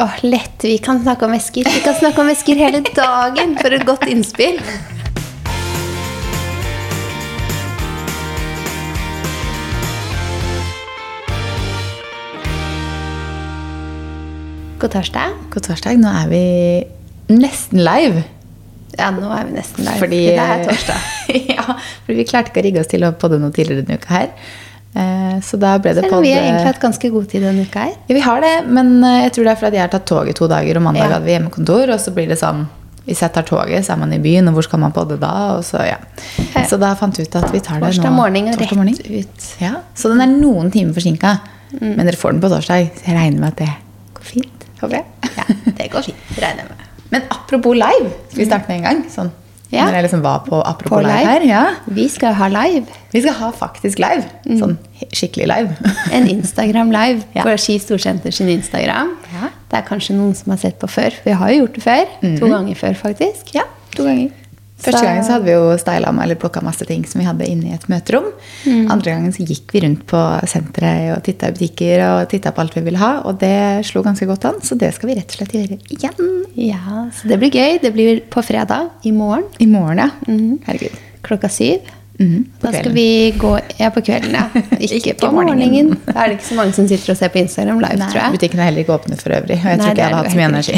Åh, lett. Vi kan snakke om esker. Vi kan snakke om esker hele dagen for et godt innspill. God torsdag. God torsdag. Nå er vi nesten live. Ja, nå er vi nesten live. Fordi, det er torsdag. ja, fordi vi klarte ikke å rigge oss til å podde noe tidligere denne uka her. Eh, Så da ble det podd vi har egentlig hatt ganske god tid denne uka her. Ja, vi har det, men eh, jeg tror det er fordi jeg har tatt tog i to dager, og mandag Ja. hadde vi hjemmekontor, og så blir det sånn Hvis jeg tar toget, så er man i byen, og hvor skal man podde da? Og så, ja. så da fant vi ut at vi tar det Torsdag nå. morgen og torsdag rett ut. Ja, så den er noen timer forsinka. Mm. Men dere får den på torsdag, så jeg regner med at det går fint. Håper jeg. Ja, det går fint, regner med. Men apropos live, skal vi starte med en gang? Sånn, Ja. Når jeg liksom var på apropos På live, live. her. Ja. Vi skal ha live. Vi skal ha faktisk live. Sånn skikkelig live. En Instagram live Ja. på Ski Storsenter sin Instagram. Ja. Det er kanskje noen som har sett på før. Vi har jo gjort det før. To ganger før, faktisk. Ja, to ganger. Første gangen så hadde vi jo styla med eller plukka masse ting som vi hadde inne i et møterom. Andre gangen så gikk vi rundt på senteret og titta i butikker og titta på alt vi ville ha, og det slo ganske godt an, så det skal vi rett og slett gjøre igjen. Ja, så det blir gøy. Det blir på fredag i morgen I morgen, ja. Herregud. klokka syv. Mm, Da skal vi gå Ja, på kvelden, ja. Ikke, Ikke på morgenen. morgenen. Da er det ikke så mange som sitter og ser på Instagram live, Nei, tror jeg. butikken er heller ikke åpnet for øvrig, og jeg Nei, tror ikke jeg hadde hatt så mye energi.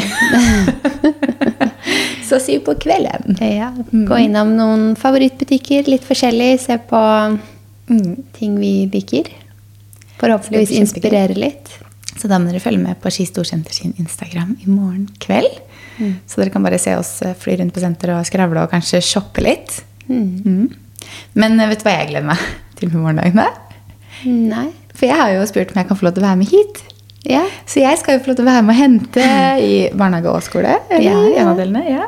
så syv på kvelden. Ja, Gå innom noen favorittbutikker, litt forskjellig. Se på ting vi liker. Forhåpentligvis inspirere litt. Så da må dere følge med på Ski Storsenter sin Instagram i morgen kveld. Så dere kan bare se oss eh, fly rundt på senteret og skravle og kanskje shoppe litt. Mm. Men eh, vet du hva jeg gleder meg til på morgendagene? Nei. For jeg har jo spurt om jeg kan få lov til å være med hit. Ja. Så jeg skal jo få lov til å være med og hente i barnehage og skole. Ja, ja. ja.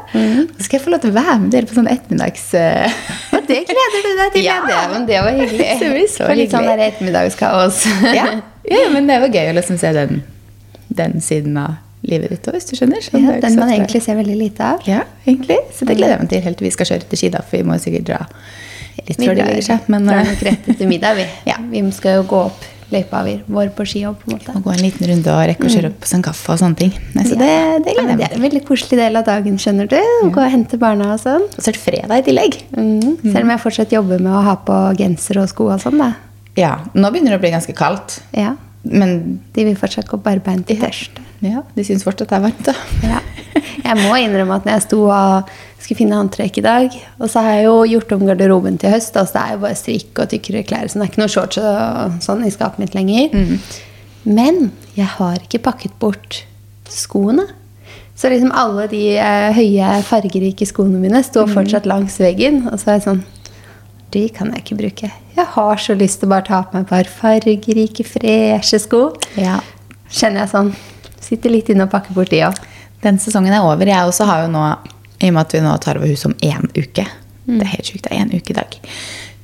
Så skal jeg få lov til å være med dere på sånn ettermiddags... eh, Og det gleder du deg til? Ja. Det, men det var hyggelig. Så vi så For litt sånn der ettermiddagskaos. ja. ja, men det var gøy å liksom se den, den siden av livet ditt òg, hvis du skjønner. Sånn, Ja, den man egentlig ser veldig lite av. Ja, egentlig. Så det gleder jeg meg til helt til vi skal kjøre til ski, da. For vi må jo sikkert dra litt før det legger seg. Men drar eh, nok rett etter middag, vi. Ja. Vi skal jo gå opp løypa vår på ski òg. må gå en liten runde og rekke å kjøre opp på sånn kaffe og sånne ting. Nei, så det, det gleder jeg meg til. veldig koselig del av dagen, skjønner du. Å gå og hente barna og sånn. Og så er det fredag i tillegg. Mm. Selv om jeg fortsatt jobber med å ha på genser og sko og sånn, da. Ja, nå begynner det å bli ganske kaldt. Ja. Men De vil fortsatt gå barbeint i tørst. ja, de syns fortsatt det er varmt, da. Ja. Jeg må innrømme at når jeg sto og skulle finne antrekk i dag, og så har jeg jo gjort om garderoben til høst, altså det er jo bare strikk og tykkere klær, så det er ikke noe shorts og sånn i skapet mitt lenger. Men jeg har ikke pakket bort skoene. Så liksom alle de eh, høye, fargerike skoene mine står fortsatt langs veggen, og så er jeg sånn de kan jeg ikke bruke. Jeg har så lyst til å bare ta på meg et par fargerike, freshe sko. Ja. Kjenner jeg sånn. Sitter litt inne og pakker bort de òg. Den sesongen er over. Jeg også har jo nå, i og med at vi nå tar over huset om én uke Det er helt sjukt, det er én uke i dag.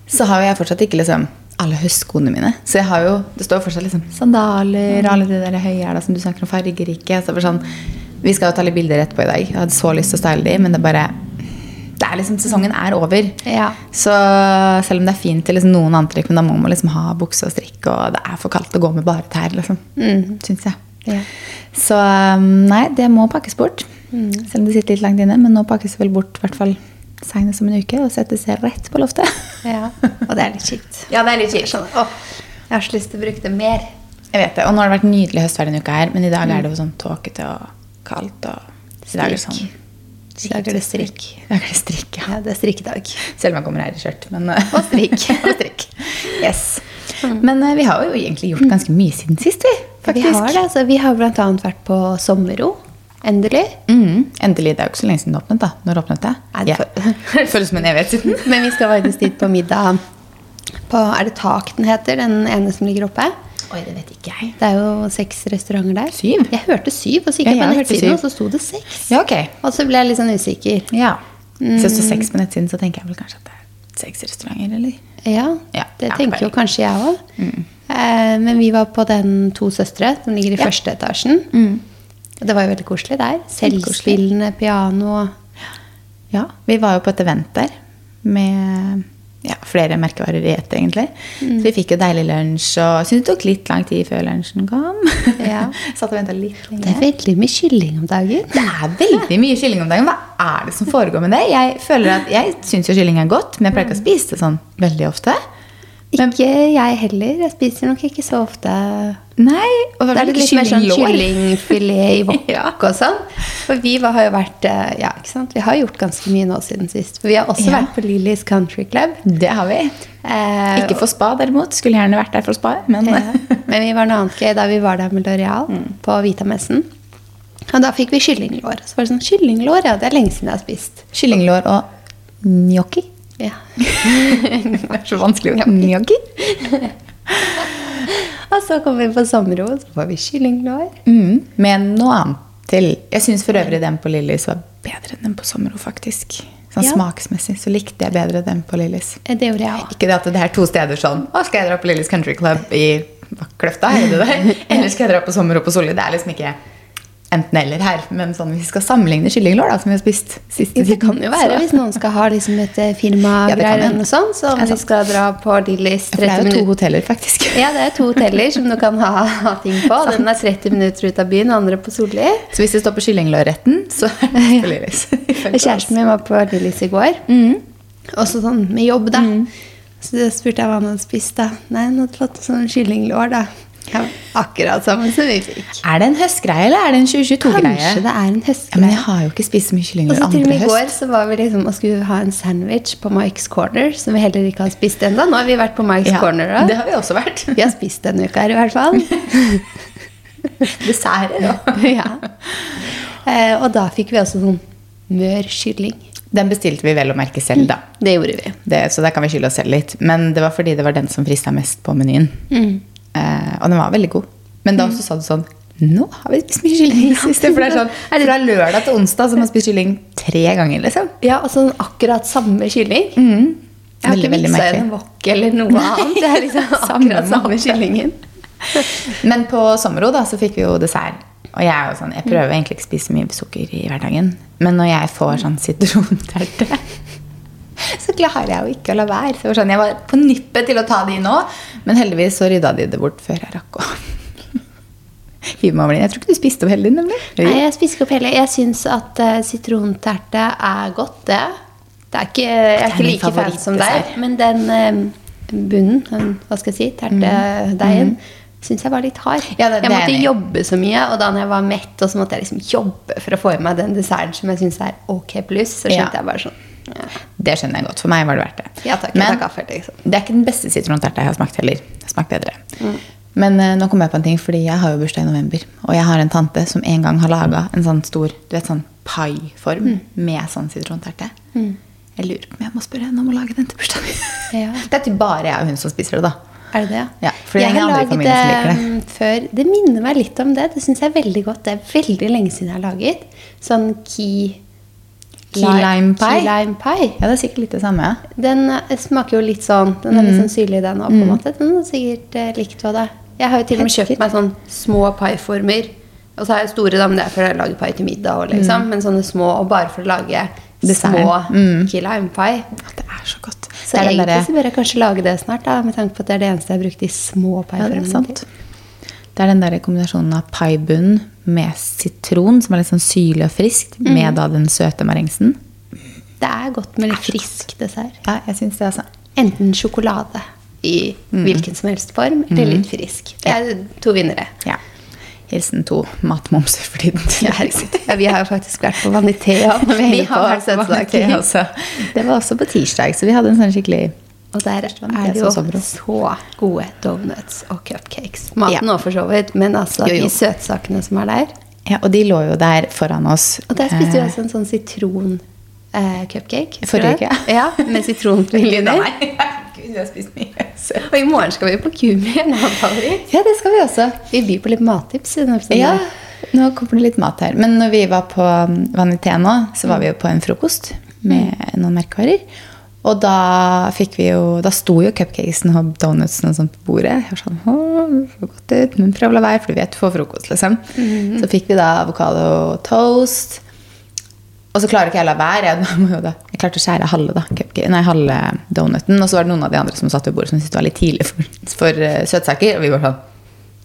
Så har jeg fortsatt ikke liksom alle høstskoene mine. Så jeg har jo, det står fortsatt liksom sandaler og alle de der høyhæla som du snakker om, fargerike. Så sånn, vi skal jo ta litt bilder etterpå i dag. Jeg hadde så lyst til å style de, men det bare det er liksom, Sesongen er over. Ja. Så selv om det er fint til liksom noen antrekk, men da må man liksom ha bukse og strikk, og det er for kaldt å gå med bare tær, liksom. Syns jeg. Ja. Så um, nei, det må pakkes bort. Selv om det sitter litt langt inne. Men nå pakkes det vel bort i hvert fall senest om en uke og settes rett på loftet. Ja, og det er litt kjipt. Ja, det er litt kjipt. Sånn, åh, jeg har så lyst til å bruke det mer. Jeg vet det, Og nå har det vært nydelig høstvær denne uka her, men i dag er det jo sånn tåkete og kaldt. og i dag er det sånn I dag er det strikk. I dag er det strikk, ja. Ja, det er strikkedag. Selv om jeg kommer her i skjørt. Men, eh, Og strikk. og strikk. Yes. Men uh, vi har jo egentlig gjort ganske mye siden sist, vi. faktisk. Vi har det, altså, vi har annet vært på sommerro. Endelig. Mm, endelig. Det er jo ikke så lenge siden det åpnet. da. Når åpnet det? Det Ja. Føles som en evighet siden. Men vi skal faktisk dit på middag på Er det Tak den heter? Den ene som ligger oppe? Oi, det vet ikke jeg. Det er jo seks restauranter der. Syv? Jeg hørte syv, og så gikk Ja, på jeg nettsiden, og så sto det seks. Ja, ok. Og så ble jeg litt sånn usikker. Ja. Hvis det står seks på nettsiden, så tenker jeg vel kanskje at det er seks restauranter, eller? Ja, Ja, det ja, tenker jo kanskje jeg òg. Eh, men vi var på den To søstre, som ligger i Ja. første etasjen. Og det var jo veldig koselig der. Selvspillende piano. Ja, vi var jo på et event der med ja, flere merkevarer i ett, egentlig. Mm. Så vi fikk jo deilig lunsj, og syntes det tok litt lang tid før lunsjen kom. Ja. Satt og venta litt Det er veldig mye kylling om dagen. Det er veldig mye kylling om dagen. Hva er det som foregår med det? Jeg føler at, jeg syns jo kylling er godt, men jeg pleier ikke å spise det sånn veldig ofte. Men, Ikke jeg heller. Jeg spiser nok ikke så ofte. nei, og det er litt, litt mer sånn kyllingfilet i wok Ja. og sånn. For vi har jo vært eh, Ja, ikke sant. Vi har gjort ganske mye nå siden sist. For vi har også Ja. vært på Lillys Country Club. Det har vi. Eh, Ikke for spa, derimot. Skulle gjerne vært der for spa. Men Ja. Men vi var noe annet gøy da vi var der med L'Oreal Mm. på Vitamessen. Og da fikk vi kyllinglår. Så var det sånn, kyllinglår, ja, det er lenge siden jeg har spist. kyllinglår og gnocchi. Ja. Det er så vanskelig å Gnocchi. Og så kom vi på sommerro, så får vi kyllinglår. Mm, med noe annet til. Jeg syns for øvrig den på Lillis var bedre enn den på Sommero, faktisk. Sånn Ja. Smaksmessig så likte jeg bedre den på Lillys. Eh, Det gjorde jeg også. Ikke det at det er to steder sånn Å, skal jeg dra på Lillis Country Club i Kløfta? Er det det? Eller skal jeg dra på Sommero på Solli? Det er liksom ikke enten-eller her. Men sånn, vi skal sammenligne kyllinglår, da, som vi har spist siste Det kan jo være hvis noen skal ha liksom et eh, firmagreier Ja, sånt. Så om vi skal dra på Lillys For det er jo to hoteller, faktisk. Ja, det er to hoteller som du kan ha, ha ting på. Den er 30 minutter ut av byen, andre på Solli. Så hvis det står på kyllinglårretten, så er det på Lillys. Kjæresten min var på Lillys i går. Også sånn med jobb, da. Så da spurte jeg hva han hadde spist. da. Nei, han hadde fått sånn kyllinglår, da. Ja, akkurat samme som vi fikk. Er det en høstgreie, eller er det en 2022-greie? Kanskje det er en Ja, men høstgreie. jeg har jo ikke spist så mye Og så til og med i går så var vi liksom og skulle ha en sandwich på Mike's Corner, som vi heller ikke har spist ennå. Nå har vi vært på Mike's Ja, Corner. Da. det har vi også vært. Vi har spist denne uka her, i hvert fall. Desserter da. ja. eh, og da fikk vi også sånn mør kylling. Den bestilte vi vel å merke selv, da. Det gjorde vi. Det, så der kan vi skylde oss selv litt. Men det var fordi det var den som frista mest på menyen. Mm. Eh, og den var veldig god. Men da også sa du sånn Nå har vi spist mye kylling. For det er sånn fra lørdag til onsdag så man spist kylling tre ganger, liksom. Ja, og sånn akkurat samme kylling. Jeg har Mm. Veldig, ikke miksa en wok eller noe annet. Det er liksom akkurat samme kyllingen. Men på Sommero da, så fikk vi jo dessert. Og jeg, er jo sånn, jeg prøver egentlig ikke å spise mye sukker i hverdagen. Men når jeg får sånn sitronterte, så klarer jeg jo ikke å la være. Så sånn, jeg var på nippet til å ta de nå, men heldigvis så rydda de det bort før jeg rakk å hive meg over den. Jeg tror ikke du spiste opp hele din, nemlig. Nei, jeg spiste ikke opp hele. Jeg syns at uh, sitronterte er godt, det. Det er ikke, jeg er ikke like fan som deg, men den uh, bunnen, den, hva skal jeg si, tertedeigen, syns jeg var litt hard. Ja, det- jeg er måtte jobbe så mye, og da når jeg var mett, og så måtte jeg liksom jobbe for å få i meg den desserten som jeg syns er ok pluss, så Ja. skjønte jeg bare sånn ja, Det skjønner jeg godt. For meg var det verdt det. ja takk, Men- takk, liksom. Det er ikke den beste sitronterta jeg har smakt heller. Jeg har smakt bedre. Mm. Men uh, nå kom jeg på en ting, fordi jeg har jo bursdag i november. Og jeg har en tante som en gang har laga en sånn stor du vet, sånn paiform Mm. med sånn sitronterte. Jeg lurer på om jeg må spørre henne om å lage den til bursdagen min. Ja. Det er typ bare jeg og hun som spiser det, da. Er det det? Ja, for det er jeg har laget liker det. mm, før. Det minner meg litt om det. Det syns jeg er veldig godt. Det er veldig lenge siden jeg har laget. Sånn key, Key lime pie? Key lime pie. Ja, det er sikkert litt det samme. Den eh, smaker jo litt sånn Den er litt Mm. sånn syrlig, den òg, på en måte. Den er sikkert eh, likt hva det. Jeg har jo til og med kjøpt meg sånn små pieformer. Og så har jeg store, da, men det er for å lage pie til middag òg, liksom. Men sånne små, og bare for å lage Mm. Dessert. små Mm. key lime pie. Det er så godt. Så egentlig derre- så bør jeg kanskje lage det snart, da, med tanke på at det er det eneste jeg har brukt de små Ja, det er sant. til. Det er den der kombinasjonen av paibunn med sitron, som er litt sånn syrlig og friskt, Mm. med da den søte marengsen. Det er godt med litt frisk dessert. Ja, jeg synes det, altså. Enten sjokolade i hvilken som helst form, eller litt frisk. Det er to vinnere. Ja. Hilsen to matmomser for tiden. Ja. Ja, vi har jo faktisk vært på Vanitea. Vi, Vi har vært på Vanitea også. Det var også på tirsdag, så vi hadde en sånn skikkelig Og der er det jo så gode donuts og cupcakes. Maten Ja. for så vidt, men altså Jo, jo. de søtsakene som er der. Ja, og de lå jo der foran oss. Og der spiste vi Eh, også en sånn sitron-cupcake. Forrige uke? Ja, med Gud, vi har spist mye. Og i morgen skal vi på Kumi, en. Ja, det skal vi også. Vi byr på litt mattips. i. Ja, nå kommer det litt mat her. Men når vi var på um, Vanité nå, så var vi jo på en frokost med noen merkevarer. Og da fikk vi jo Da sto jo cupcakesen og donutsene og sånt på bordet. Jeg var sånn, Åh, det så godt ut, men prøv å la være, for du vet du får frokost, liksom. Så fikk vi da avokado toast. Og så klarer ikke jeg å la være. Jeg, må jo da, jeg klarte å skjære halve, da, cupcake, nei, halve donuten. Og så var det noen av de andre som satt ved bordet som syntes det var litt tidlig for, for uh, søtsaker. Og vi var sånn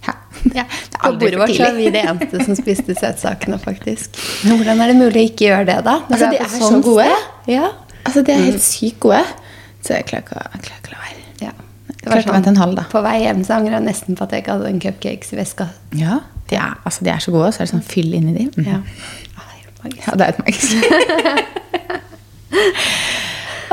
Hæ? Ja. På bordet vårt er vi de eneste som spiste søtsakene, faktisk. Hvordan er det mulig å ikke gjøre det, da? Altså, de er, er sånn så gode. sted? Ja. Altså, de er helt sykt gode. Så jeg klarer ikke, å- jeg klarer ikke å la være. ja. Det var sånn, en halv, da. På vei hjem så angrer jeg nesten på at jeg ikke hadde en cupcakes i veska. Ja, de er, altså, de er så gode, så er det sånn fyll inni dem. Mm. Ja. Ah. Ja, det er et magisk.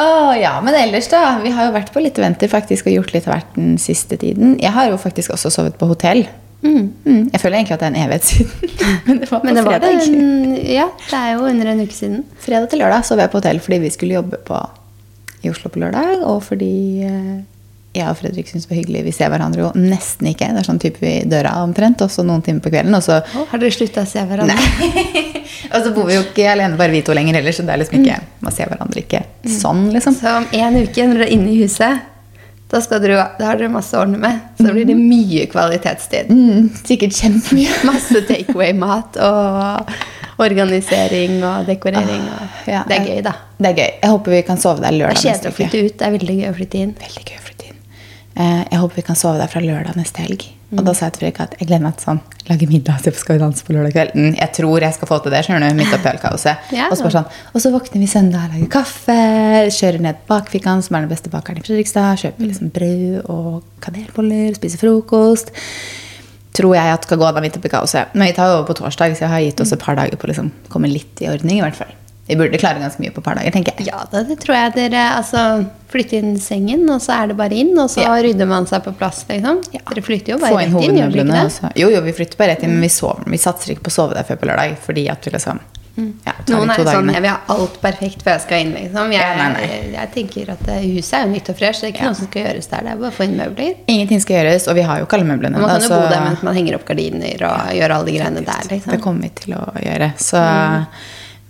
Å ja, men ellers da. Vi har jo vært på litt eventer faktisk og gjort litt av hvert den siste tiden. Jeg har jo faktisk også sovet på hotell. Mm, Jeg føler egentlig at det er en evighet siden. Men det var på Men det var det, fredag. en- ja, det er jo under en uke siden. Fredag til lørdag sov jeg på hotell fordi vi skulle jobbe på, i Oslo på lørdag. Og fordi eh, jeg og Fredrik syns det var hyggelig. Vi ser hverandre jo nesten ikke. Det er sånn type vi døra omtrent, og så noen timer på kvelden. Og så, Har dere slutta å se hverandre? og så bor vi jo ikke alene bare vi to lenger heller, så det er liksom ikke, man ser hverandre ikke sånn, liksom. Så om en uke, når dere er inne i huset, da, dere, da har dere masse å ordne med. Så da blir det mye kvalitetstid. Mm, sikkert kjempemye. Masse takeaway-mat og organisering og dekorering. Og. Ah, Ja, det er gøy, da. Det er gøy. Jeg håper vi kan sove der Det er kjedelig å flytte ut. Det er veldig gøy å flytte inn. Veldig gøy å flytte inn. Eh, jeg håper vi kan sove der fra lørdag neste helg. Og Mm. da sa jeg til Fredrik at jeg gleder meg til sånn lage middag på Skal vi danse på lørdag kveld. Mm, jeg tror jeg skal få til det, skjønner du, midt oppi ølkaoset. Ja. Og sånn, og så våkner vi søndag, lager kaffe, kjører ned bakfikkan, som er den beste bakeren i Fredrikstad, kjøper liksom brød og kanelboller, spiser frokost. Tror jeg at skal gå da midt oppi kaoset. Men vi tar jo over på torsdag, så jeg har gitt oss et par dager på å liksom komme litt i ordning, i hvert fall. Vi burde klare ganske mye på et par dager, tenker jeg. Ja, det tror jeg dere altså, flytter inn sengen, og så er det bare inn, og så Ja. rydder man seg på plass, liksom. Ja. Dere flytter jo Få bare rett inn, gjør dere ikke det? så- Jo, jo, vi flytter bare rett inn, men vi, sover, vi satser ikke på å sove der før på lørdag. Fordi at vi liksom ja, tar Noen er sånn jeg vil ha alt perfekt før jeg skal inn. liksom. Jeg, Ja, nei, nei. jeg tenker at eh, Huset er jo nytt og fresh, det er ikke Ja. noe som skal gjøres der. Det er bare å få inn møbler. Ingenting skal gjøres, og vi har jo ikke alle møblene. Man kan jo så- bo der mens man henger opp gardiner og gjør alle de greiene der. Det liksom. kommer vi til å gjøre. Så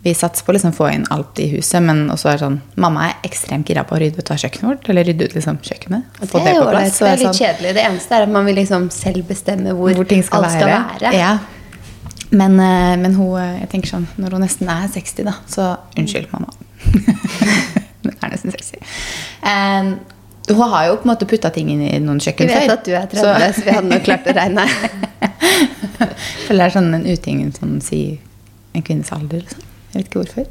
vi satser på å liksom få inn alt i huset. Men også er sånn, mamma er ekstremt gira på å rydde ut av kjøkkenet vårt. Eller rydde ut liksom kjøkkenet. Og Få det er jo plass. Det er litt sånn- kjedelig. Det eneste er at man vil liksom selv bestemme hvor, hvor skal alt være. skal være. Ja. Men, eh, men hun, eh, jeg tenker sånn, når hun nesten er 60, da, så unnskyld, mamma. Hun er nesten 60. Um, hun har jo på en måte putta ting inn i noen Vi kjøkken vet at du er 30, så, vi hadde nok klart å regne. Føler det er sånn en uting sånn si en kvinnes alder. Liksom. Jeg vet ikke hvorfor.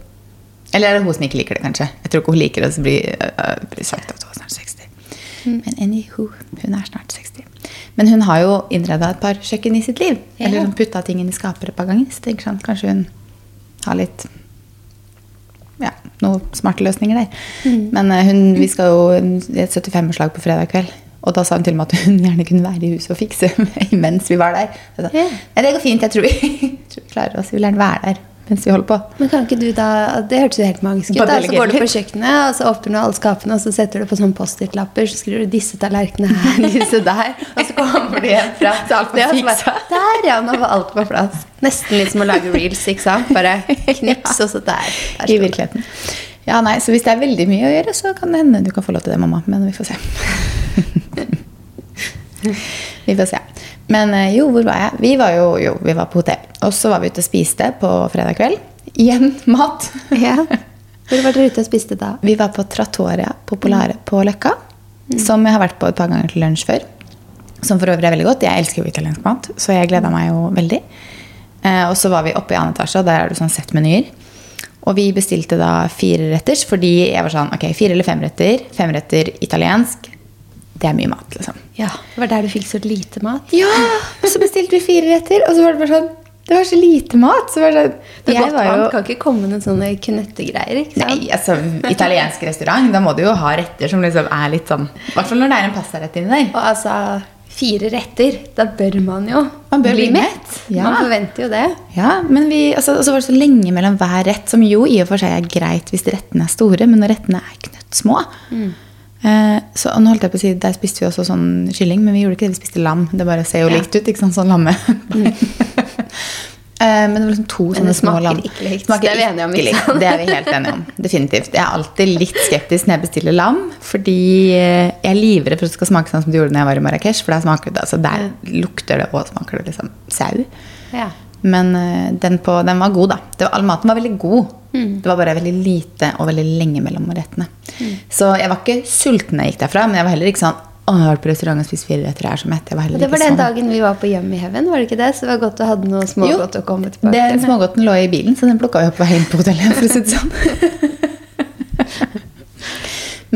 Eller er det hun som ikke liker det, kanskje? Jeg tror ikke hun liker det, så blir, uh, blir sagt at hun er snart 60. Mm. Men anywho, hun er snart 60. Men hun har jo innreda et par kjøkken i sitt liv. Ja. Eller hun putta ting inn i skapet et par ganger. Så tenker sånn, kanskje hun har litt ja, noen smarte løsninger der. Mm. Men eh, hun, vi skal jo i et 75-årslag på fredag kveld. Og da sa hun til og med at hun gjerne kunne være i huset og fikse mens vi var der. Så. Nei, det går fint. Jeg tror vi, jeg tror vi klarer oss. Vi vil gjerne være der mens vi holder på. Men kan ikke du da, Det hørtes jo helt magisk ut. Da, Så går du på kjøkkenet, og så åpner du alle skapene, og så setter du på sånn Post-It-lapper, så skriver du 'disse tallerkenene her', 'disse der', og så kommer du hjem fra alt så bare, fiksa. Der, ja! Nå var alt på plass. Nesten litt som å lage reels, ikke sant? Bare knips, og så der. der I virkeligheten. Ja, nei, Så hvis det er veldig mye å gjøre, så kan det hende du kan få lov til det, mamma. Men vi får se. vi får se. Men eh, jo, hvor var jeg? Vi var jo, jo vi var på hotell. Og så var vi ute og spiste på fredag kveld. Igjen mat. Ja. Hvor var dere ute og spiste da? Vi var på Trattoria Populare mm. på Løkka. Som jeg har vært på et par ganger til lunsj før. Som for øvrig er veldig godt. Jeg elsker jo italiensk mat, så jeg gleda meg jo veldig. Eh, og så var vi oppe i annen etasje, og der er det sånn sett menyer. Og vi bestilte da fire retters, fordi jeg var sånn Ok, fire eller fem retter. Fem retter italiensk. Det er mye mat, liksom. Ja, Det var der du fikk så lite mat? Ja! Og så bestilte vi fire retter, og så var det bare sånn Det var så lite mat. Så var det sånn, Det jeg godt, var Man jo kan ikke komme med sånne knøttegreier. ikke sant? Nei, altså italiensk restaurant, da må du jo ha retter som liksom er litt sånn I hvert fall når det er en pastarett inni der. Og altså, fire retter, da bør man jo Man bør bli bli mett. ja. Man forventer jo det. Ja, men vi, altså, og så var det så lenge mellom hver rett, som jo i og for seg er greit hvis rettene er store, men når rettene er knøttsmå eh, så, og nå holdt jeg på å si, Der spiste vi også sånn kylling, men vi gjorde ikke det. Vi spiste lam. Det bare ser jo Ja. likt ut. ikke sant, sånn lamme. Eh, Men det var liksom to sånne Men lam det smaker ikke likt. Smaker Det er vi enige om, ikke likt. Det er vi helt enige om. Definitivt. Jeg er alltid litt skeptisk når jeg bestiller lam, fordi eh, jeg er livredd for at det skal smake sånn som det gjorde når jeg var i Marrakech. For der smaker det, altså der lukter det og smaker det liksom sau. Ja. Men eh, den, på, den var god, da. Det var, all maten var veldig god. Det var bare veldig lite og veldig lenge mellom rettene. Så jeg var ikke sulten da jeg gikk derfra, men jeg var heller ikke sånn å, jeg har vært på restaurant og spist fire retter, her som heller Det var den sånn. dagen vi var på Yummy Heaven, var det ikke det? Så det var godt du hadde noe smågodt å komme tilbake Den til. smågodten lå i bilen, så den plukka vi opp på vei på hotellet. for å si det sånn.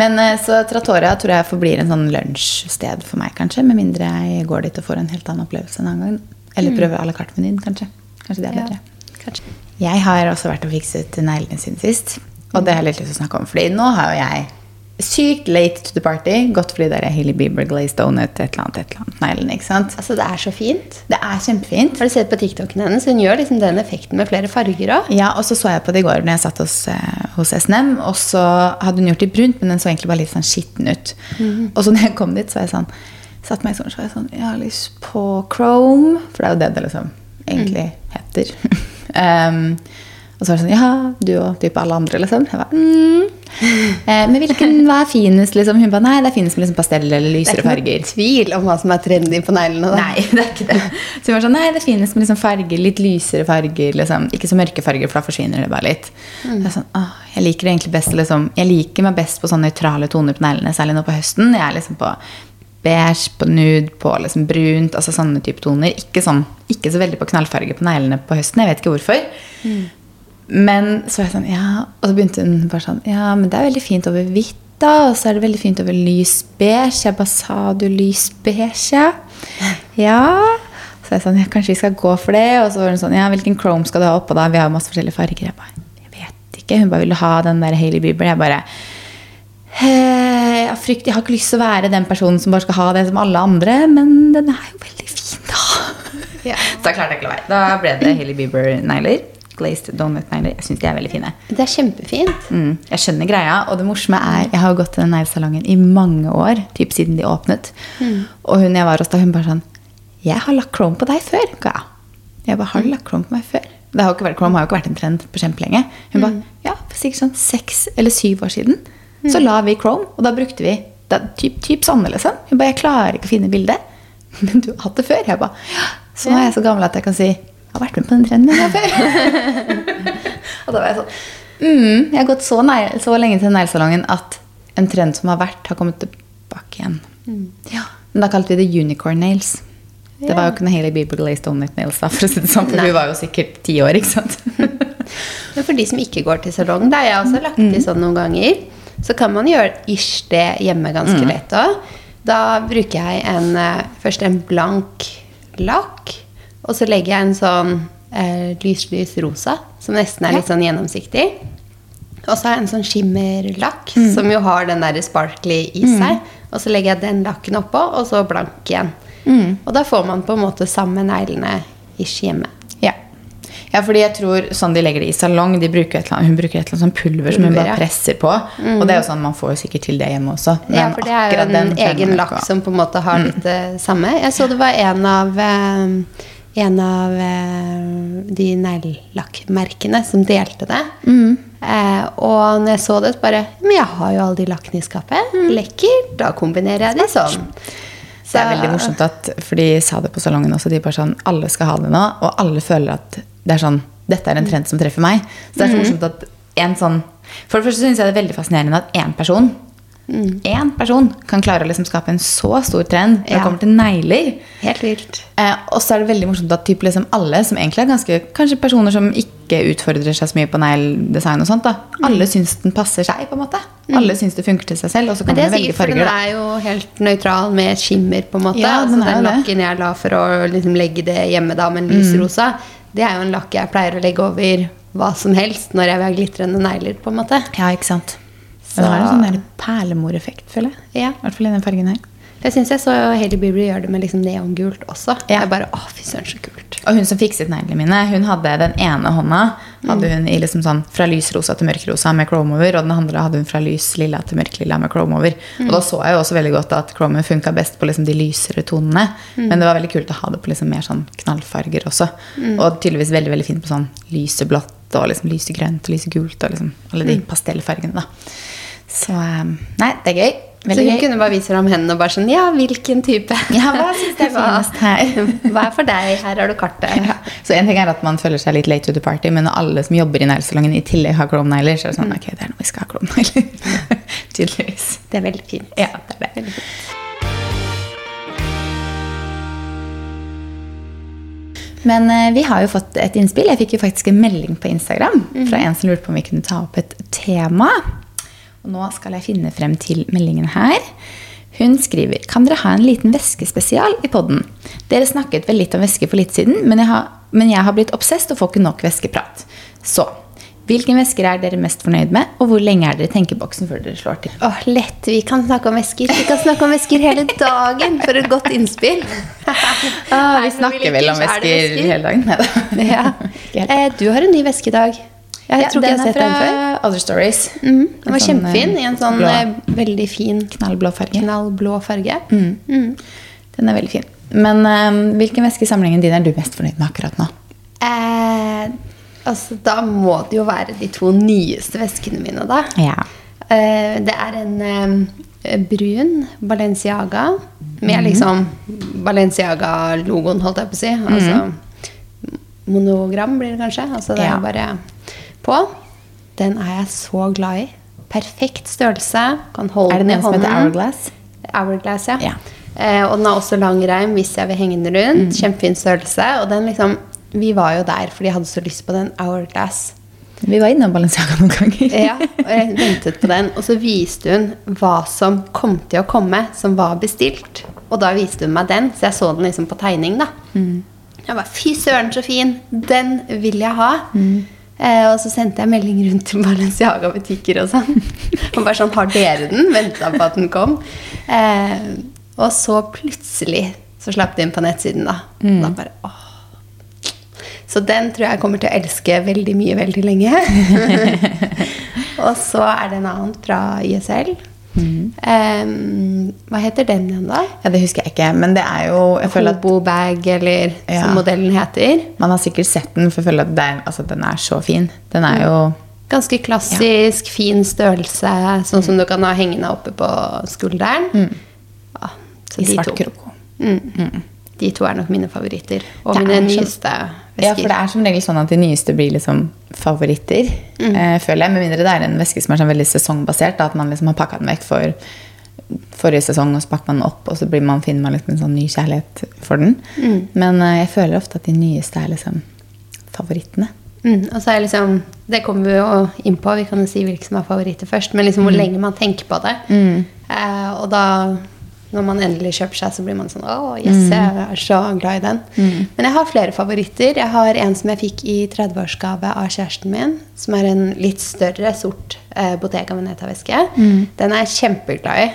Men eh, så Trattoria tror jeg forblir en sånn lunsjsted for meg, kanskje. Med mindre jeg går dit og får en helt annen opplevelse en annen gang. Eller prøve à la carte-menyen, kanskje. Kanskje det er bedre. Ja, kanskje. Jeg har også vært og fikset neglene siden sist. Og det har jeg litt lyst til å snakke om. Fordi nå har jo jeg sykt late to the party. Gått fordi det er Hilly Bieber glazed donut, et eller annet, et eller annet neglene. ikke sant? Altså, det er så fint. Det er kjempefint. Har du sett på TikToken hennes? Hun gjør liksom den effekten med flere farger òg. Ja, og så så jeg på det i går når jeg satt hos, eh, hos SNM. Og så hadde hun gjort det brunt, men den så egentlig bare litt sånn skitten ut. Og så når jeg kom dit, så var jeg sånn Satt meg i sånn, så var jeg sånn Jeg har lyst på Chrome. For det er jo det det liksom egentlig heter. um, og så var det sånn Ja, du og type alle andre, liksom. Jeg bare mm. eh, Men hvilken, hva er finest, liksom? Hun bare Nei, det er finest med liksom pastell eller Det er ikke farger. tvil om hva som er trendy på neglene. Nei, det er ikke det. Så hun var sånn, nei, det er finest med liksom farger, litt lysere farger. Liksom. Ikke så mørke farger, for da forsvinner det bare litt. Mm. jeg, sånn, åh, jeg liker det egentlig best liksom, Jeg liker meg best på sånne nøytrale toner på neglene, særlig nå på høsten. Jeg er liksom på beige, på nude, på liksom brunt, altså sånne type toner. Ikke, sånn, ikke så veldig på knallfarge på neglene på høsten. Jeg vet ikke hvorfor. Men så var jeg sånn, ja, og så begynte hun bare sånn, ja, men det er veldig fint over hvitt da, og så er det veldig fint over lys beige. Jeg bare, sa du lys beige? Ja. Så jeg sånn, ja, kanskje vi skal gå for det. Og så var hun sånn, ja, hvilken chrome skal du ha oppå da? Vi har masse forskjellige farger. Jeg bare, jeg vet ikke. Hun bare ville ha den der Hailey Bieber. Jeg bare, «Eh, har frykt, jeg har ikke lyst til å være den personen som bare skal ha det som alle andre, men den er jo veldig fin da. Ja. Så da klarte jeg ikke å være. Da ble det Hilly Bieber-negler. Glazed donut-negler. Jeg syns de er veldig fine. Det er kjempefint. Mm, jeg skjønner greia, og det morsomme er Jeg har jo gått til den neglesalongen i mange år, typ siden de åpnet. Og hun jeg var hos da, hun bare sånn 'Jeg har lagt krone på deg før.' ga jeg. Bare 'Har du lagt krone på meg før?' Det har jo ikke vært, chrome har jo ikke vært en trend på kjempelenge. Hun bare 'Ja, for sikkert sånn seks eller syv år siden så la vi chrome, og da brukte vi da, typ, typ sånne, liksom. Hun bare 'Jeg klarer ikke å finne bildet', men du har hatt det før. Jeg bare 'Ja, så nå er jeg så gammel at jeg kan si 'Jeg har vært med på den trenden før'. Og da var jeg sånn mm, Jeg har gått så, nær, så lenge til neglesalongen at en trend som har vært, har kommet tilbake igjen. Ja, Men da kalte vi det unicorn nails. Det var jo ikke noe Hailey Bieber glazed donut nails, da, for å si det sånn, for hun var jo sikkert ti år, ikke sant? Men for de som ikke går til salong, da jeg også lagt til sånn noen ganger, så kan man gjøre ish det hjemme ganske lett òg. Da bruker jeg en, eh, først en blank lakk, og så legger jeg en sånn eh, lys-lys rosa, som nesten er litt sånn gjennomsiktig. Og så har jeg en sånn skimmerlakk, som jo har den der sparkly i seg. Og så legger jeg den lakken oppå, og så blank igjen. Og da får man på en måte samme neglene ish hjemme. Ja. fordi jeg tror sånn de legger det i salong, de bruker et eller annet, hun bruker et eller annet sånn pulver, som hun bare presser på. Og det er jo sånn, man får jo sikkert til det hjemme også. Ja, for det er jo en den egen lakk som på en måte har litt det samme. Jeg så det var en av, eh, en av eh, de neglelakkmerkene som delte det. Eh, og når jeg så det, så bare Men jeg har jo alle de lakkene i skapet. Lekkert. Da kombinerer jeg de sånn. Det er veldig morsomt at, for de sa det på salongen også, de bare sånn, alle skal ha det nå, og alle føler at det er sånn, dette er en trend som treffer meg. Så det er så morsomt at en sånn, for det første synes jeg det er veldig fascinerende at en person, en person kan klare å liksom skape en så stor trend når det kommer til negler. Helt vilt. Eh, og så er det veldig morsomt at typ liksom alle, som egentlig er ganske, kanskje personer som ikke utfordrer seg så mye på negledesign og sånt, da, alle syns den passer seg, på en måte. Alle syns det funker til seg selv, og så Men kan det velge farger. den er jo helt nøytral med skimmer, på en måte. Ja, den altså, den lakken jeg la for å liksom legge det hjemme da med en lysrosa, det er jo en lakk jeg pleier å legge over hva som helst når jeg vil ha glitrende negler, på en måte. Ja, ikke sant. Så- det har en sånn der perlemoreffekt, føler jeg. Ja. I hvert fall i den fargen her. Jeg syns jeg så Hailey Bieber gjøre det med liksom neongult også. Ja. Jeg bare, å fy søren, så kult. Og hun som fikset neglene mine, hun hadde den ene hånda hadde hun i liksom sånn fra lysrosa til mørkrosa med chrome over, og den andre hadde hun fra lys lilla til mørklilla med chrome over. Og da så jeg jo også veldig godt at chrome funka best på liksom de lysere tonene. Men det var veldig kult å ha det på liksom mer sånn knallfarger også. Og tydeligvis veldig veldig fint på sånn lyseblått og liksom lysegrønt og lysegult og liksom alle de pastellfargene, da. Så um, nei, det er gøy. Så hun gøy. kunne bare vise fram hendene og bare sånn Ja, hvilken type? Ja, hva synes jeg var? Finest her? Hva er for deg? Her har du kartet. Så en ting er at man føler seg litt late to the party, men når alle som jobber i neglesalongen i tillegg har chrome-negler, så er det sånn Ok, det er noe vi skal ha chrome-negler. Tydeligvis. Det er veldig fint. Ja, det er det. Veldig fint. Men eh, vi har jo fått et innspill. Jeg fikk jo faktisk en melding på Instagram fra en som lurte på om vi kunne ta opp et tema. Og nå skal jeg finne frem til meldingen her. Hun skriver Kan dere ha en liten væskespesial i podden? Dere snakket vel litt om væske for litt siden, men jeg har, men jeg har blitt obsesst og får ikke nok væskeprat. Så hvilken væsker er dere mest fornøyd med, og hvor lenge er dere i tenkeboksen før dere slår til? Åh, lett. Vi kan snakke om væsker. Vi kan snakke om væsker hele dagen for et godt innspill. Ah, vi snakker vel om er væsker hele dagen. Ja. Eh, du har en ny væske i dag. Jeg Ja, tror ikke jeg har sett den før. fra Other Stories. Mm. Den var sånn, kjempefin eh, i en sånn blå. eh, veldig fin Knallblå farge. knallblå farge. Mm. Den er veldig fin. Men um, hvilken væske i samlingen din er du mest fornøyd med akkurat nå? Eh, altså, da må det jo være de to nyeste veskene mine, da. Ja. Eh, det er en eh, brun Balenciaga med liksom Balenciaga-logoen, holdt jeg på å si. Altså monogram blir det kanskje. Altså det er Ja. bare på. Den er jeg så glad i. Perfekt størrelse. Kan holde Er det den som heter. Hourglass? Hourglass, ja. Ja. Eh, og den har også lang reim hvis jeg vil henge den rundt. Kjempefin størrelse. Og den liksom Vi var jo der fordi jeg hadde så lyst på den Hourglass. Vi var innom Balenciaga noen ganger. Ja, og jeg ventet på den. Og så viste hun hva som kom til å komme, som var bestilt. Og da viste hun meg den, så jeg så den liksom på tegning, da. Jeg bare Fy søren, så fin! Den vil jeg ha. Eh, og så sendte jeg melding rundt til Balenciaga-butikker og sånn. Og bare sånn Har dere den? Venta på at den kom. Eh, og så plutselig så slapp de inn på nettsiden, da. Mm. da bare åh. Så den tror jeg kommer til å elske veldig mye veldig lenge. og så er det en annen fra ISL. Em, hva heter den igjen, da? Ja, Det husker jeg ikke, men det er jo jeg føler at Hobo bag, eller Ja. som modellen heter. Man har sikkert sett den, for jeg føler at er, altså, den er så fin. Den er jo Ganske klassisk, fin størrelse, sånn som du kan ha hengende oppe på skulderen. Ja, så i de svart to. kroko. Mm. De to er nok mine favoritter. Og mine er så- nyeste Ja, for det er som regel sånn at de nyeste blir liksom favoritter, Mm. eh, føler jeg. Med mindre det er en væske som er sånn veldig sesongbasert. Da, at man liksom har pakka den vekk for forrige sesong, og så pakker man den opp, og så blir man, finner man liksom en sånn ny kjærlighet for den. Mm. Men eh, jeg føler ofte at de nyeste er liksom favorittene. Mm, og så er liksom, Det kommer vi jo inn på, vi kan jo si hvilke som er favoritter først. Men liksom hvor Mm. lenge man tenker på det. Eh, og da, når man endelig kjøper seg, så blir man sånn Å, yes, Mm. jeg er så glad i den. Men jeg har flere favoritter. Jeg har en som jeg fikk i 30-årsgave av kjæresten min. Som er en litt større, sort eh, Bottega Veneta-veske. Mm. Den er jeg kjempeglad i.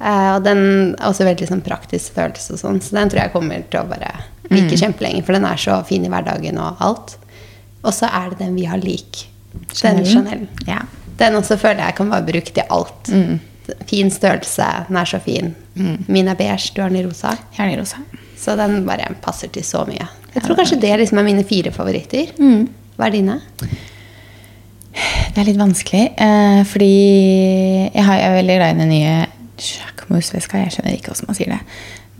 Eh, og den er også veldig sånn praktisk følelse og sånn, så den tror jeg kommer til å bare like Mm. kjempelenge. For den er så fin i hverdagen og alt. Og så er det den vi har lik. Den Chanel. Chanel. Ja. Den også føler jeg kan være brukt til alt. Mm. Fin størrelse, den er så fin. Min er beige, du har den i rosa. Gjerne i rosa. Så den bare passer til så mye. Jeg tror kanskje det liksom er mine fire favoritter. Mm. Hva er dine? Det er litt vanskelig, eh, fordi jeg, har, jeg er veldig glad i den nye Jacquemus-veska. Jeg skjønner ikke hvordan man sier det.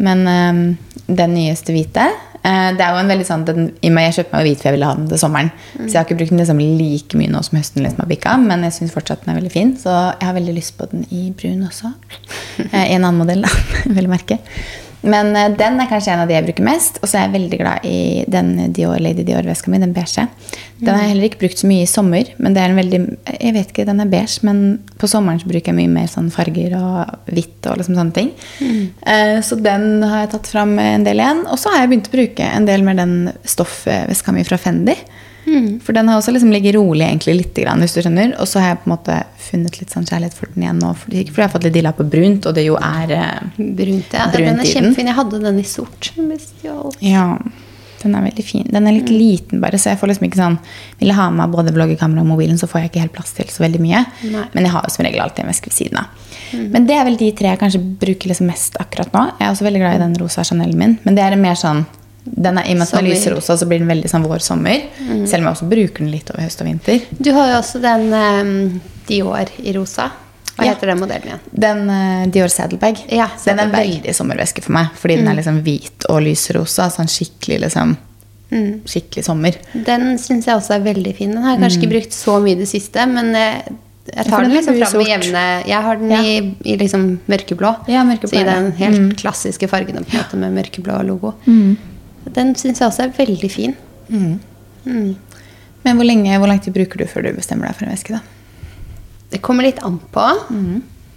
Men eh, den nyeste hvite eh, Det er jo en veldig sånn den, Jeg kjøpte meg hvit for jeg ville ha den til sommeren. Så jeg har ikke brukt den liksom like mye nå som høsten liksom har bikka, men jeg syns fortsatt den er veldig fin. Så jeg har veldig lyst på den i brun også. Eh, I en annen modell, da. Vel å merke. Men eh, den er kanskje en av de jeg bruker mest. Og så er jeg veldig glad i den Dior, Lady Dior-veska mi, den beige. Den har jeg heller ikke brukt så mye i sommer, men det er en veldig Jeg vet ikke, den er beige, men på sommeren så bruker jeg mye mer sånn farger og hvitt og liksom sånne ting. Eh, Så den har jeg tatt fram en del igjen. Og så har jeg begynt å bruke en del mer den stoffveska mi fra Fendi. For den har også liksom ligget rolig egentlig litt, grann, hvis du skjønner. Og så har jeg på en måte funnet litt sånn kjærlighet for den igjen nå. Fordi, fordi jeg har fått litt dilla på brunt, og det jo er eh, Brunt, ja. Brunt den er kjempefin. Jeg hadde den i sort. Ja, den er veldig fin. Den er litt liten bare, så jeg får liksom ikke sånn Vil jeg ha med både vloggekamera og mobilen, så får jeg ikke helt plass til så veldig mye. Nei. Men jeg har jo som regel alltid en veske ved siden av. Men det er vel de tre jeg kanskje bruker liksom mest akkurat nå. Jeg er også veldig glad i den rosa Chanel min, men det er mer sånn den er, I og med at den er lyserosa, så blir den veldig sånn vår-sommer. Selv om jeg også bruker den litt over høst og vinter. Du har jo også den um, Dior i rosa. Hva Ja. heter den modellen igjen? Den uh, Dior Saddlebag, Ja, den er Saddlebag. veldig sommerveske for meg. Fordi den er liksom hvit og lyserosa. Sånn skikkelig liksom skikkelig sommer. Den syns jeg også er veldig fin. Den har jeg kanskje ikke brukt så mye i det siste, men jeg, jeg tar den den liksom fram med jevne Jeg har den Ja. i, i liksom mørkeblå. Ja, mørkeblå så i den helt klassiske fargene på en måte med mørkeblå logo. Den syns jeg også er veldig fin. Men hvor, lenge, hvor lang tid bruker du før du bestemmer deg for en væske? da? Det kommer litt an på.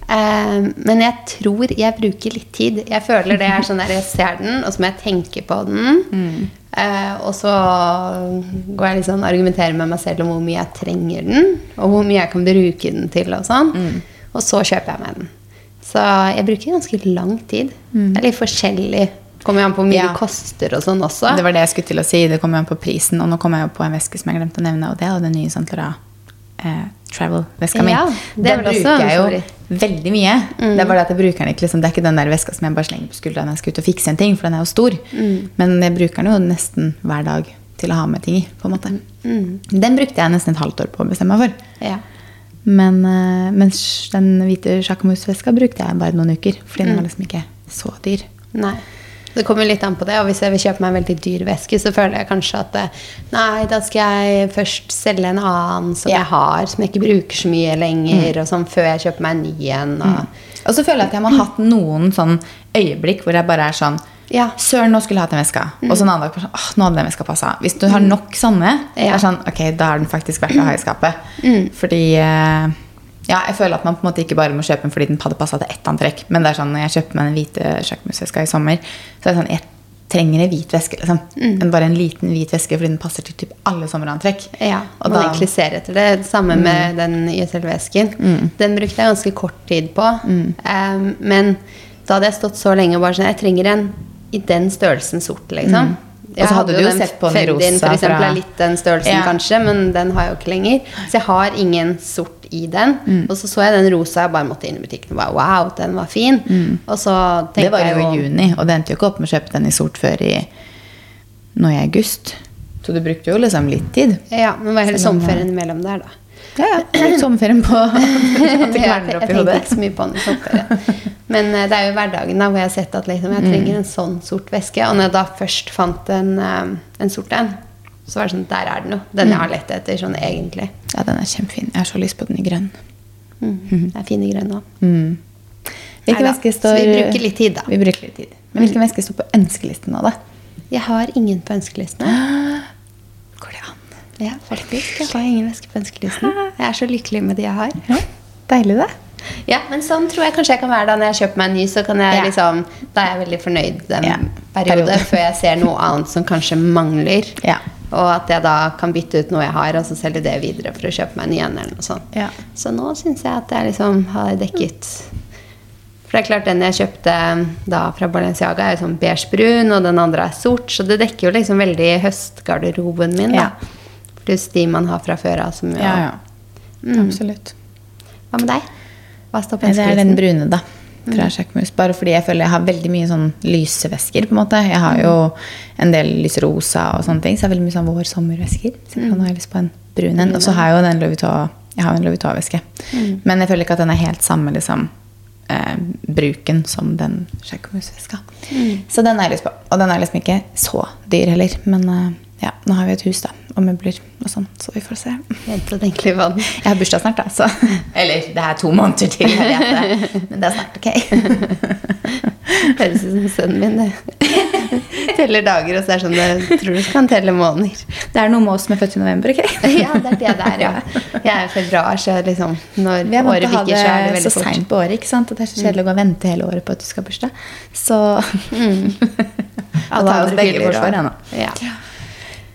Eh, men jeg tror jeg bruker litt tid. Jeg føler det er sånn der jeg ser den, og så må jeg tenke på den. Eh, og så går jeg litt og argumenterer med meg selv om hvor mye jeg trenger den, og hvor mye jeg kan bruke den til. Og sånn. Og så kjøper jeg meg den. Så jeg bruker ganske lang tid. Det er litt forskjellig. Kommer jo an på hvor mye Ja. det koster og sånn også. Det var det jeg skulle til å si. Det kommer jo an på prisen. Og nå kommer jeg jo på en veske som jeg glemte å nevne, og det er jo den nye Saint Laurent eh, Travel-veska mi. Ja, det den bruker jeg jo veldig mye. Det er bare at jeg bruker den ikke liksom, Det er ikke den der veska som jeg bare slenger på skuldra når jeg skal ut og fikse en ting, for den er jo stor. Men jeg bruker den jo nesten hver dag til å ha med ting i. på en måte. Den brukte jeg nesten et halvt år på å bestemme meg for. Ja. Men eh, mens den hvite Jacquemus-veska brukte jeg bare noen uker, fordi den var liksom ikke så dyr. Nei. Det kommer litt an på det. Og hvis jeg vil kjøpe meg en veldig dyr veske, så føler jeg kanskje at eh, nei, da skal jeg først selge en annen som Ja. jeg har, som jeg ikke bruker så mye lenger, og sånn før jeg kjøper meg en ny en. Og, Og så føler jeg at jeg må ha hatt noen sånn øyeblikk hvor jeg bare er sånn Ja. Søren, nå skulle jeg hatt den veska. Og så en annen dag sånn, åh, nå hadde den veska passa. Hvis du har nok sånne, Ja. er sånn, ok, da er den faktisk verdt å ha i skapet. Fordi eh, ja, jeg føler at man på en måte ikke bare må kjøpe den fordi den hadde passa til ett antrekk. Men det er sånn, når jeg kjøpte meg den hvite Jacquemus-veska i sommer, så er det sånn, jeg trenger en hvit veske. liksom. En, bare en liten hvit veske fordi den passer til typ alle sommerantrekk. ja, Og man da- egentlig ser etter det. Det Samme med den YSL-vesken. Den brukte jeg ganske kort tid på. Um, men da hadde jeg stått så lenge og bare sånn Jeg trenger en i den størrelsen sort, liksom. Og så hadde hadde du jo sett på den rosa for eksempel, fra- er litt den størrelsen, Ja. kanskje, men den har jeg jo ikke lenger. Så jeg har ingen sort i den. Mm. Og så så jeg den rosa, jeg bare måtte inn i butikken og bare Wow, den var fin. Og så Mm. Det var jeg jo i juni, og det endte jo ikke opp med å kjøpe den i sort før i nå i august. Så du brukte jo liksom litt tid. Ja, men var hele om, sommerferien imellom der, da. Ja, ja. Sommerferien på at det jeg, kverner jeg opp i tenkte ikke så mye på den sommerferien. Men eh, det er jo hverdagen da hvor jeg har sett at liksom, jeg trenger en sånn sort veske. Og når jeg da først fant en, eh, en sort en, så var det sånn Der er den jo. Den jeg har lett etter sånn egentlig. Ja, den er kjempefin. Jeg har så lyst på den i grønn. Mm. Det er fine grønne òg. Mm. Hvilken Neida, står så vi bruker litt tid, da. Vi bruker litt tid. Men hvilken veske står på ønskelisten nå, da? Jeg har ingen på ønskelisten. Går det an? Ja, faktisk. Jeg har ingen veske på ønskelisten. Jeg er så lykkelig med de jeg har. Ja, deilig, det. Ja, men sånn tror jeg kanskje jeg kan være da når jeg kjøper meg en ny. Så kan jeg Ja. liksom, Da er jeg veldig fornøyd den Ja, periode, før jeg ser noe annet som kanskje mangler. Ja. Og at jeg da kan bytte ut noe jeg har, og så selge det videre for å kjøpe meg en ny en. eller noe sånt. Ja. Så nå syns jeg at jeg liksom har dekket For det er klart den jeg kjøpte da fra Balenciaga, er jo sånn beige-brun, og den andre er sort, så det dekker jo liksom veldig høstgarderoben min. da. Pluss de man har fra før av. Ja, ja. Mm. Absolutt. Hva med deg? Det er den brune, da. Fra sjakkmus. Bare fordi jeg føler jeg har veldig mye sånn lyse vesker. på en måte. Jeg har jo en del lyserosa og sånne ting, så jeg har veldig mye sånn vår-sommervesker. Så nå har jeg lyst på en brun en. Og så har jeg jo den Louis jeg Vuitton-veske. Men jeg føler ikke at den er helt samme liksom, eh, bruken som den Jacquemus-veska. Så den har jeg lyst på. Og den er liksom ikke så dyr heller. Men eh, ja, nå har vi et hus da, og møbler og sånn, så vi får se. Vent og tenk litt på den. Jeg har bursdag snart, da. Så. Eller det er to måneder til, jeg vet det. Men det er snart, ok? Høres ut som sønnen min. det. Teller dager, og så er det sånn Jeg tror du kan telle måneder. Det er noe med oss som er født i november, ok? Ja, det er det der, ja. Jeg er i februar, så liksom når Vi er måttet ha er det det så seint på året, ikke sant? Og det er så kjedelig å gå og vente hele året på at du skal ha bursdag. Så Alle har oss begge fyller forsvar ennå. Ja.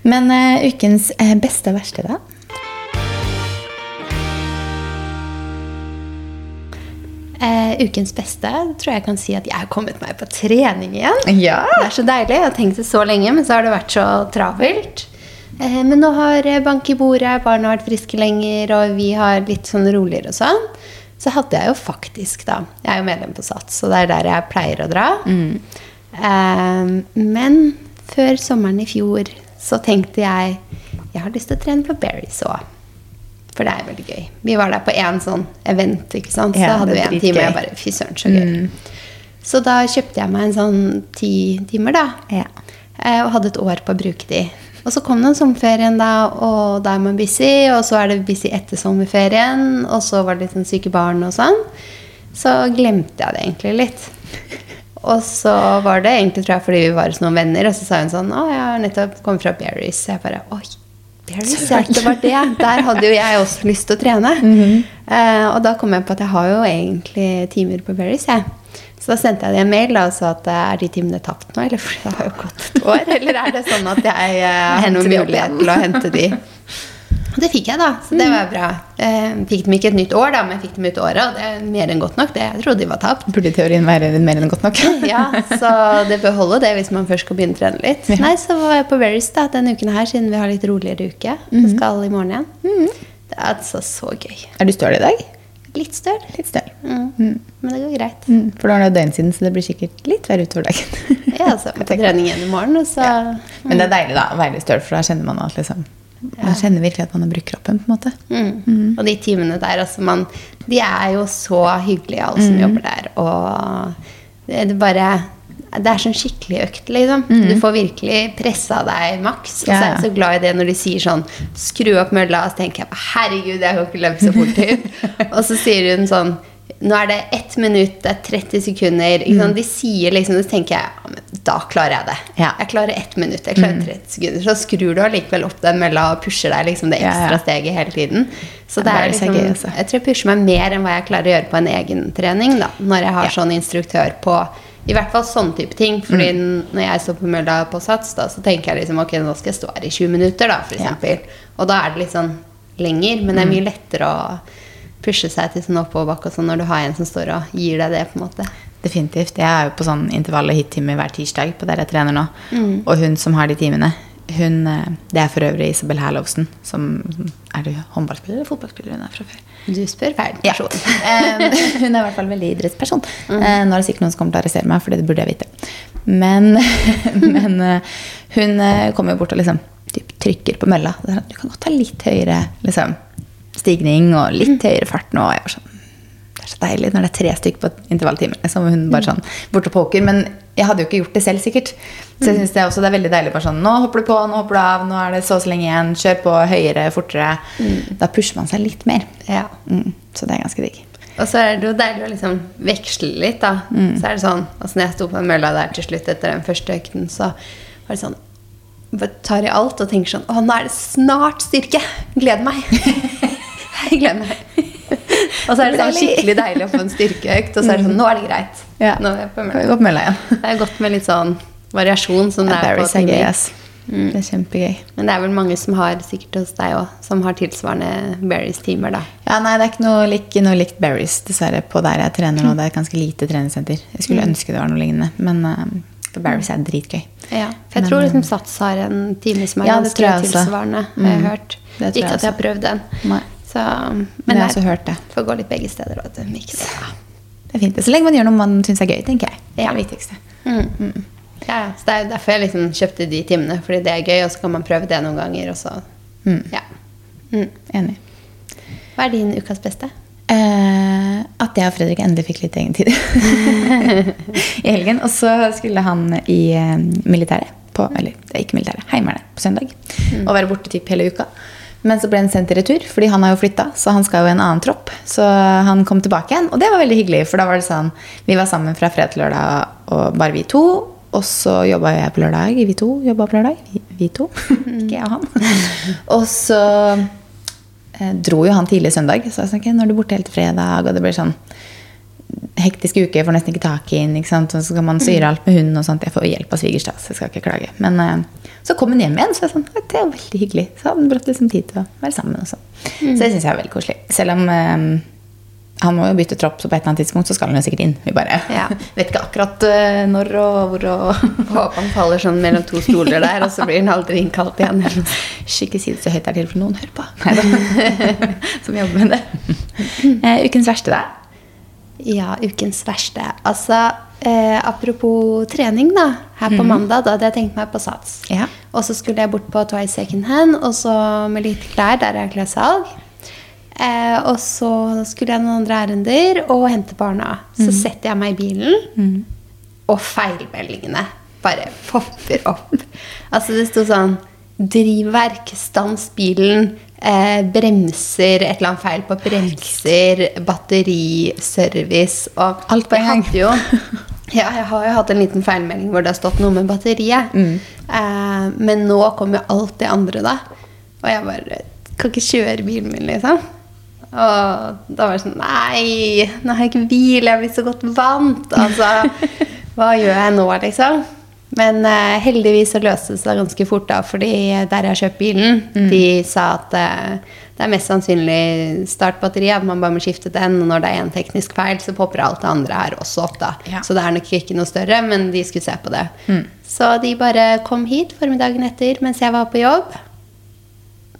Men uh, ukens eh, beste og verste, da? Uh, ukens beste tror jeg kan si at jeg har kommet meg på trening igjen. Ja. Det er så deilig. Jeg har tenkt det så lenge, men så har det vært så travelt. Uh, men nå har bank i bordet, barna har vært friske lenger, og vi har litt sånn roligere og sånn. Så hadde jeg jo faktisk, da Jeg er jo medlem på SATS, og det er der jeg pleier å dra. Eh, men før sommeren i fjor så tenkte jeg jeg har lyst til å trene på Berries òg. For det er veldig gøy. Vi var der på én sånn event, ikke sant. Så Ja, hadde vi en time, og jeg bare Fy søren, så gøy. Så da kjøpte jeg meg en sånn ti timer, da. Ja. Eh, Og hadde et år på å bruke de. Og så kom den sommerferien, da, og da er man busy. Og så er det busy etter sommerferien, og så var det litt sånn syke barn og sånn. Så glemte jeg det egentlig litt. Og så var det egentlig tror jeg, fordi vi var hos noen venner, og så sa hun sånn Å, jeg har nettopp kommet fra Berries. Jeg bare Oi, Berries, ja, det var det. Der hadde jo jeg også lyst til å trene. eh, og da kom jeg på at jeg har jo egentlig timer på Berries, jeg. Så da sendte jeg dem en mail da, og sa at eh, er de timene tapt nå, eller for det har jo gått et år? Eller er det sånn at jeg eh, har noen mulighet til å hente de? Det fikk jeg, da. Så det var bra. Eh, fikk dem ikke et nytt år, da, men fikk dem ut året, og det er mer enn godt nok. Det jeg trodde de var tapt. Burde i teorien være mer enn godt nok. Ja, så det bør holde det hvis man først skal begynne å trene litt. Ja. Nei, så var jeg på Veris da, denne uken her, siden vi har litt roligere uke. Mm -hmm. skal i morgen igjen. Det er altså så gøy. Er du støl i dag? Litt støl, Litt støl. mm. men det går greit. Mm, for da er det døgn siden, så det blir sikkert litt verre utover dagen. Ja, så på trening igjen i morgen, så Men det er deilig da, å være litt støl, for da kjenner man at liksom Man kjenner virkelig at man har brukt kroppen. på en måte. Mm. Og de timene der, altså man De er jo så hyggelige, alle Mm. som jobber der. Og det er bare Det er sånn skikkelig økt, liksom. Du får virkelig pressa deg maks. Og så er Mm. Jeg så glad i det når de sier sånn Skru opp mølla. Og så tenker jeg herregud, jeg kan ikke løpe så fort og så sier hun sånn nå er det ett minutt, det er 30 sekunder. Sant? De sier liksom, Så tenker jeg ja, men da klarer jeg det. Mm. Ja. Mm. Jeg klarer ett minutt, jeg klarer 30 sekunder. Så skrur du allikevel opp den mølla og pusher deg liksom det ekstra steget hele tiden. Så det er så liksom, altså. jeg tror jeg pusher meg mer enn hva jeg klarer å gjøre på en egen trening. da, Når jeg har sånn instruktør på i hvert fall sånn type ting. Fordi Mm. når jeg står på mølla på sats, da, så tenker jeg liksom ok, nå skal jeg stå her i 20 minutter, da, for Ja. Mm. Og da er det litt sånn lenger, men det er mye lettere å pushe seg til sånn oppoverbakke og sånn når du har en som står og gir deg det, på en måte. Definitivt. Jeg er jo på sånn intervall- og hit-time hver tirsdag på der jeg trener nå. Mm. Og hun som har de timene, hun, eh, det er for øvrig Isabel Herlovsen, som Er du håndballspiller eller fotballspiller hun er fra før? Du spør feil person. Ja. hun er i hvert fall veldig idrettsperson. Mm. Eh, nå er det sikkert noen som kommer til å arrestere meg, for det burde jeg vite. Men, men eh, hun eh, kommer jo bort og liksom typ, trykker på mølla. Sånn, Du kan godt ta litt høyere liksom, stigning og litt høyere fart nå. Jeg var sånn, det er så deilig når det er tre stykker på intervalltimer. Liksom, hun bare sånn bort og poker. Men jeg hadde jo ikke gjort det selv, sikkert. Så jeg synes det, er også, det er veldig deilig bare sånn Nå hopper du på, nå hopper du av, nå er det så og så lenge igjen. Kjør på høyere, fortere. Da pusher man seg litt mer. Ja. Mm, så det er ganske digg. Og så er det jo deilig å liksom veksle litt, da. Mm. Så er det sånn Altså når jeg sto på den mølla der til slutt etter den første økten, så var det sånn bare tar i alt og tenker sånn Å, nå er det snart styrke! Gleder meg! Jeg gleder meg. Og så er det sånn skikkelig deilig å få en styrkeøkt, og så er det sånn Nå er det greit. Ja. Nå er jeg på Kan vi gå på mølla igjen? Det er godt med litt sånn variasjon som det er på timing. ass. Det er kjempegøy. Men det er vel mange som har, sikkert hos deg òg, som har tilsvarende Berries-timer, da. Ja, nei, det er ikke noe, lik, noe likt Berries dessverre, på der jeg trener nå. Det er et ganske lite treningssenter. Jeg skulle ønske det var noe lignende, men uh, for Barry's er dritgøy. Ja, for jeg tror liksom Sats har en time som er Ja, ganske også. tilsvarende. Har jeg Mm. hørt. Ikke at jeg har prøvd den. Nei. Så, Men jeg har også hørt det. får gå litt begge steder. Vet du. ja, Det er fint. Så lenge man gjør noe man syns er gøy, tenker jeg. Det Ja. er det viktigste. Mm. Mm. ja. så det er derfor jeg liksom kjøpte de timene. Fordi det er gøy, og så kan man prøve det noen ganger. Og så, Mm. ja. mm. Enig. Hva er din ukas beste? Eh, at jeg og Fredrik endelig fikk litt egen tid i helgen. Og så skulle han i eh, militæret, på, eller det er ikke militæret, Heimevernet, på søndag. Og være borte typ hele uka. Men så ble han sendt i retur, fordi han har jo flytta. Så han skal jo i en annen tropp. Så han kom tilbake igjen, og det var veldig hyggelig. For da var det sånn Vi var sammen fra fredag til lørdag, og bare vi to. Og så jobba jeg på lørdag. Vi to jobba på lørdag. Vi, vi to. ikke jeg og han. og så eh, dro jo han tidlig søndag. Så jeg sa ok, nå er du borte helt fredag. Og det blir sånn hektisk uke. Jeg får nesten ikke tak i den. Og så skal man styre alt med hunden og sånt. Jeg får hjelp av svigers, så jeg skal ikke klage. Men eh, så kom hun hjem igjen, så jeg sånn, det er jo veldig hyggelig. Så hadde hun brått liksom tid til å være sammen. Og sånn. Så det syns jeg er veldig koselig. Selv om eh, han må jo bytte tropp, så på et eller annet tidspunkt så skal han jo sikkert inn. Vi bare Ja. vet ikke akkurat uh, når og hvor og Håper han faller sånn mellom to stoler der, og så blir han aldri innkalt igjen. Ikke si det så høyt der til, for noen hører på. Som jobber med det. Uh, ukens verste, da? Ja, ukens verste. Altså, eh, apropos trening, da. Her på mandag, da hadde jeg tenkt meg på Sats. Ja. Og så skulle jeg bort på Twice Second Hand, og så med litt klær, der er klessalg. Eh, og så skulle jeg noen andre ærender og hente barna. Så setter jeg meg i bilen, og feilmeldingene bare popper opp. Altså, det sto sånn drivverk, stans bilen, eh, bremser, et eller annet feil på bremser, batteriservice og Alt på en gang. Jo, ja, jeg har jo hatt en liten feilmelding hvor det har stått noe med batteriet. Mm. Eh, men nå kommer jo alt det andre, da. Og jeg bare kan ikke kjøre bilen min, liksom. Og da var det sånn Nei, nå har jeg ikke bil, jeg er blitt så godt vant. Altså, hva gjør jeg nå, liksom? Men uh, heldigvis så løste det seg ganske fort, da, fordi der jeg har kjøpt bilen, de sa at uh, det er mest sannsynlig startbatteri, at man bare må skifte den. Og når det er en teknisk feil, så popper alt det andre her også opp, da. Ja. Så det er nok ikke noe større, men de skulle se på det. Så de bare kom hit formiddagen etter mens jeg var på jobb.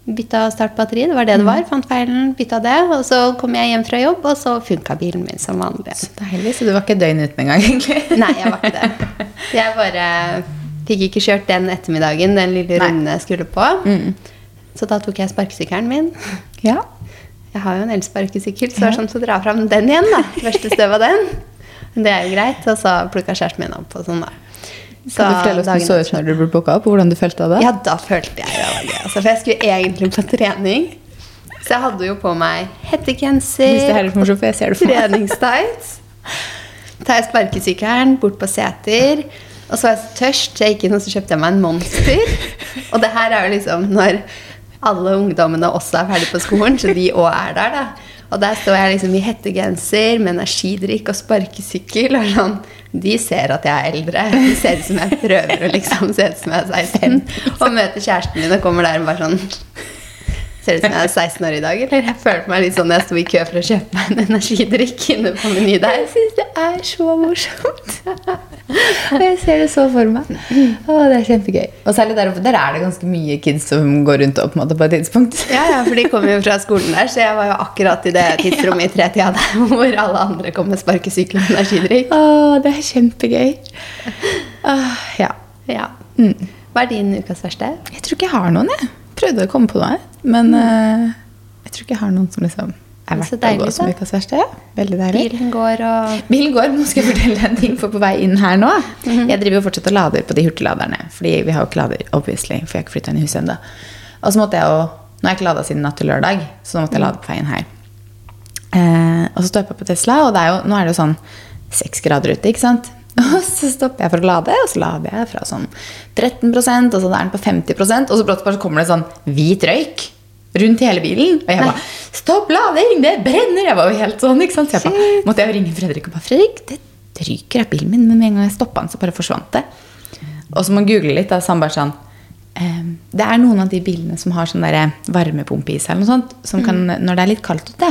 Bytta startbatteri, det var det det var. Fant feilen, bytta det. Og så kom jeg hjem fra jobb, og så funka bilen min som vanlig. Deilig, så du var ikke døgn uten engang, egentlig? Nei, jeg var ikke det. Jeg bare fikk ikke kjørt den ettermiddagen, den lille Nei. runden jeg skulle på. Så da tok jeg sparkesykkelen min. Ja. Jeg har jo en elsparkesykkel, så det var sånn å dra fram den igjen, da. Første støv av den. Men det er jo greit. Og så plukka kjæresten min opp og sånn, da. Så Kan du fortelle hvordan du så ut når du ble booka opp? Hvordan du følte det? Ja, da følte jeg det gøy. Altså, for jeg skulle egentlig på trening. Så jeg hadde jo på meg hettegenser, er treningstights. Tar jeg sparkesykkelen bort på seter. Og så var jeg så tørst, så jeg gikk inn og så kjøpte jeg meg en Monster. Og det her er jo liksom når alle ungdommene også er ferdig på skolen, så de òg er der, da. Og der står jeg liksom i hettegenser med energidrikk og sparkesykkel. Og sånn. De ser at jeg er eldre. De ser ut som jeg prøver å liksom se ut som jeg er 16. Og møter kjæresten min og kommer der og bare sånn Ser ut som jeg er 16 år i dag, eller? Jeg følte meg litt sånn da jeg sto i kø for å kjøpe meg en energidrikk inne på Meny der. Jeg syns det er så morsomt. Og jeg ser det så for meg. Å, det er kjempegøy. Og særlig der oppe, der er det ganske mye kids som går rundt og på, en måte på et tidspunkt. Ja, ja, for de kommer jo fra skolen der, så jeg var jo akkurat i det tidsrommet i tretida der hvor alle andre kom med sparkesykkel og energidrikk. Å, det er kjempegøy. Åh, ja. Ja. Mm. Hva er din ukas verste? Jeg tror ikke jeg har noen, jeg. Prøvde å komme på noe, men uh, jeg tror ikke jeg har noen som liksom er verdt deilig, å gå som da. ukas Veldig deilig. Bilen går og Bilen går, nå skal jeg fortelle en ting for på vei inn her nå. Jeg driver jo fortsatt og lader på de hurtigladerne, fordi vi har jo ikke lader, obviously, for jeg har ikke flytta inn i huset ennå. Og så måtte jeg jo Nå har jeg ikke lada siden natt til lørdag, så nå måtte jeg lade på veien her. Eh, og så står jeg på på Tesla, og det er jo, nå er det jo sånn seks grader ute, ikke sant? Og så stopper jeg for å lade, og så lader jeg fra sånn 13 og så er den på 50% og så brått bare så kommer det sånn hvit røyk rundt hele bilen. Og jeg bare 'Stopp lading! Det brenner!' Jeg var jo helt sånn, ikke sant? Så jeg bare, måtte jeg ringe Fredrik og bare 'Fredrik, det ryker av bilen min', men med en gang jeg stoppa den, så bare forsvant det. Og så må man google litt, da, så han bare sånn ehm, Det er noen av de bilene som har sånn der varmepumpe i seg, eller noe sånt, som kan, når det er litt kaldt ute,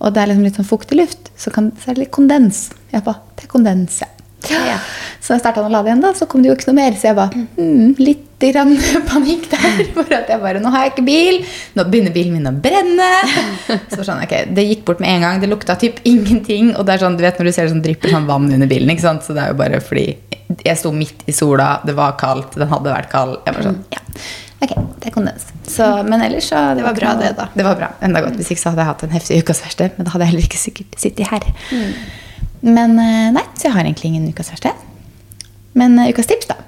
og det er liksom litt sånn fuktig luft, så, kan, så er det litt kondens. Jeg bare, det er kondens, ja. Ja. Så jeg starta å lade igjen, da, så kom det jo ikke noe mer. Så jeg bare mm, litt grann panikk der. For at jeg bare Nå har jeg ikke bil. Nå begynner bilen min å brenne. Så sånn, ok, Det gikk bort med en gang. Det lukta typ ingenting. Og det er sånn, du vet når du ser det sånn drypper sånn vann under bilen. ikke sant? Så det er jo bare fordi jeg sto midt i sola, det var kaldt, den hadde vært kald. Jeg bare sånn, ja, ok, det er kondens. Så, men ellers så Det var ikke bra noe- det, da. Det var bra. Enda godt. Hvis ikke så hadde jeg hatt en heftig ukas verste. Men da hadde jeg heller ikke sikkert sittet her. Men eh, nei, så jeg har egentlig ingen ukas verste. Men eh, ukas tips, da.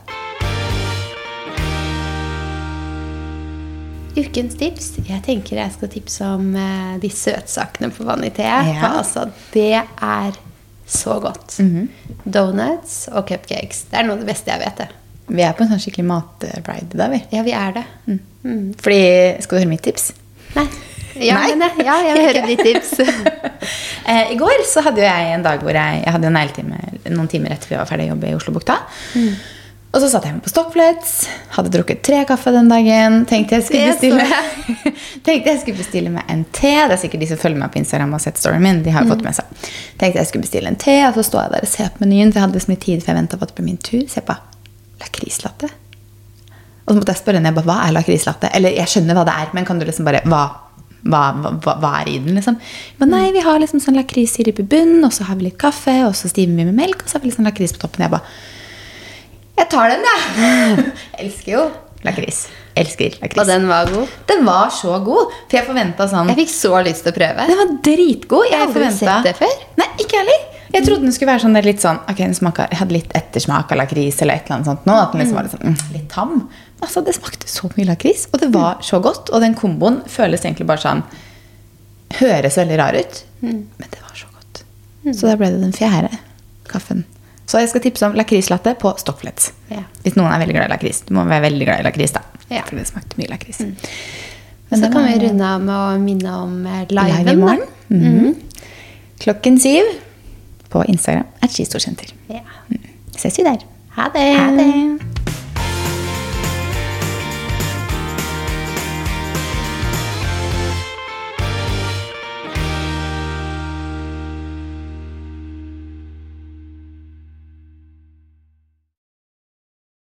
Ukens tips. Jeg tenker jeg skal tipse om eh, de søtsakene på Vanité. Ja. For altså, det er så godt. Donuts og cupcakes. Det er noe av det beste jeg vet. det. Vi er på en sånn skikkelig matride da, vi. Ja, vi er det. Mm. Fordi, Skal du høre mitt tips? Nei. Ja, Nei. ja, jeg vil høre ditt tips. Eh, I går så hadde jeg en dag hvor jeg, jeg hadde en negletime noen timer etter vi var ferdig å jobbe i Oslobukta. Og så satt jeg med på Stockflets, hadde drukket tre kaffe den dagen. Tenkte jeg skulle bestille, tenkte jeg skulle bestille meg en te. Det er sikkert de som følger meg på Instagram og har sett storyen min. de har jo fått med seg. Tenkte jeg skulle bestille en te, og så står jeg der og ser på menyen. For jeg hadde liksom litt tid før jeg ventet på at det ble min tur. Se på lakrislatte. Og så måtte jeg spørre henne jeg bare, hva er lakrislatte. Eller jeg skjønner hva det er, men kan du liksom bare hva, hva, hva, hva er i den? liksom? Men nei, vi har liksom sånn lakrissirup i bunnen, og så har vi litt kaffe, og så stimer vi med melk, og så har vi litt sånn lakris på toppen. Jeg bare Jeg tar den, jeg! Elsker jo lakris. Elsker lakris. Og den var god. Den var så god. For jeg forventa sånn Jeg fikk så lyst til å prøve. Den var dritgod. Jeg jeg Har aldri sett det før? Nei, ikke heller. Jeg trodde den skulle være sånn litt sånn Ok, den smaker, hadde litt ettersmak av lakris eller et eller annet sånt nå. At den liksom var litt, sånn, mm, litt tam. Altså, det smakte så mye lakris, og det var så godt. Og den komboen føles egentlig bare sånn Høres veldig rar ut, men det var så godt. Så da ble det den fjerde kaffen. Så jeg skal tipse om lakrislatte på Stockflets. Ja. Hvis noen er veldig glad i lakris. Du må være veldig glad i lakris, da. Ja. For det smakte mye lakris. Mm. Men så kan var- vi runde av med å minne om liven, Live i morgen. Mhm. Klokken syv på Instagram er Skistorsenter. Ja. Ses vi der. Ha det. Ha det.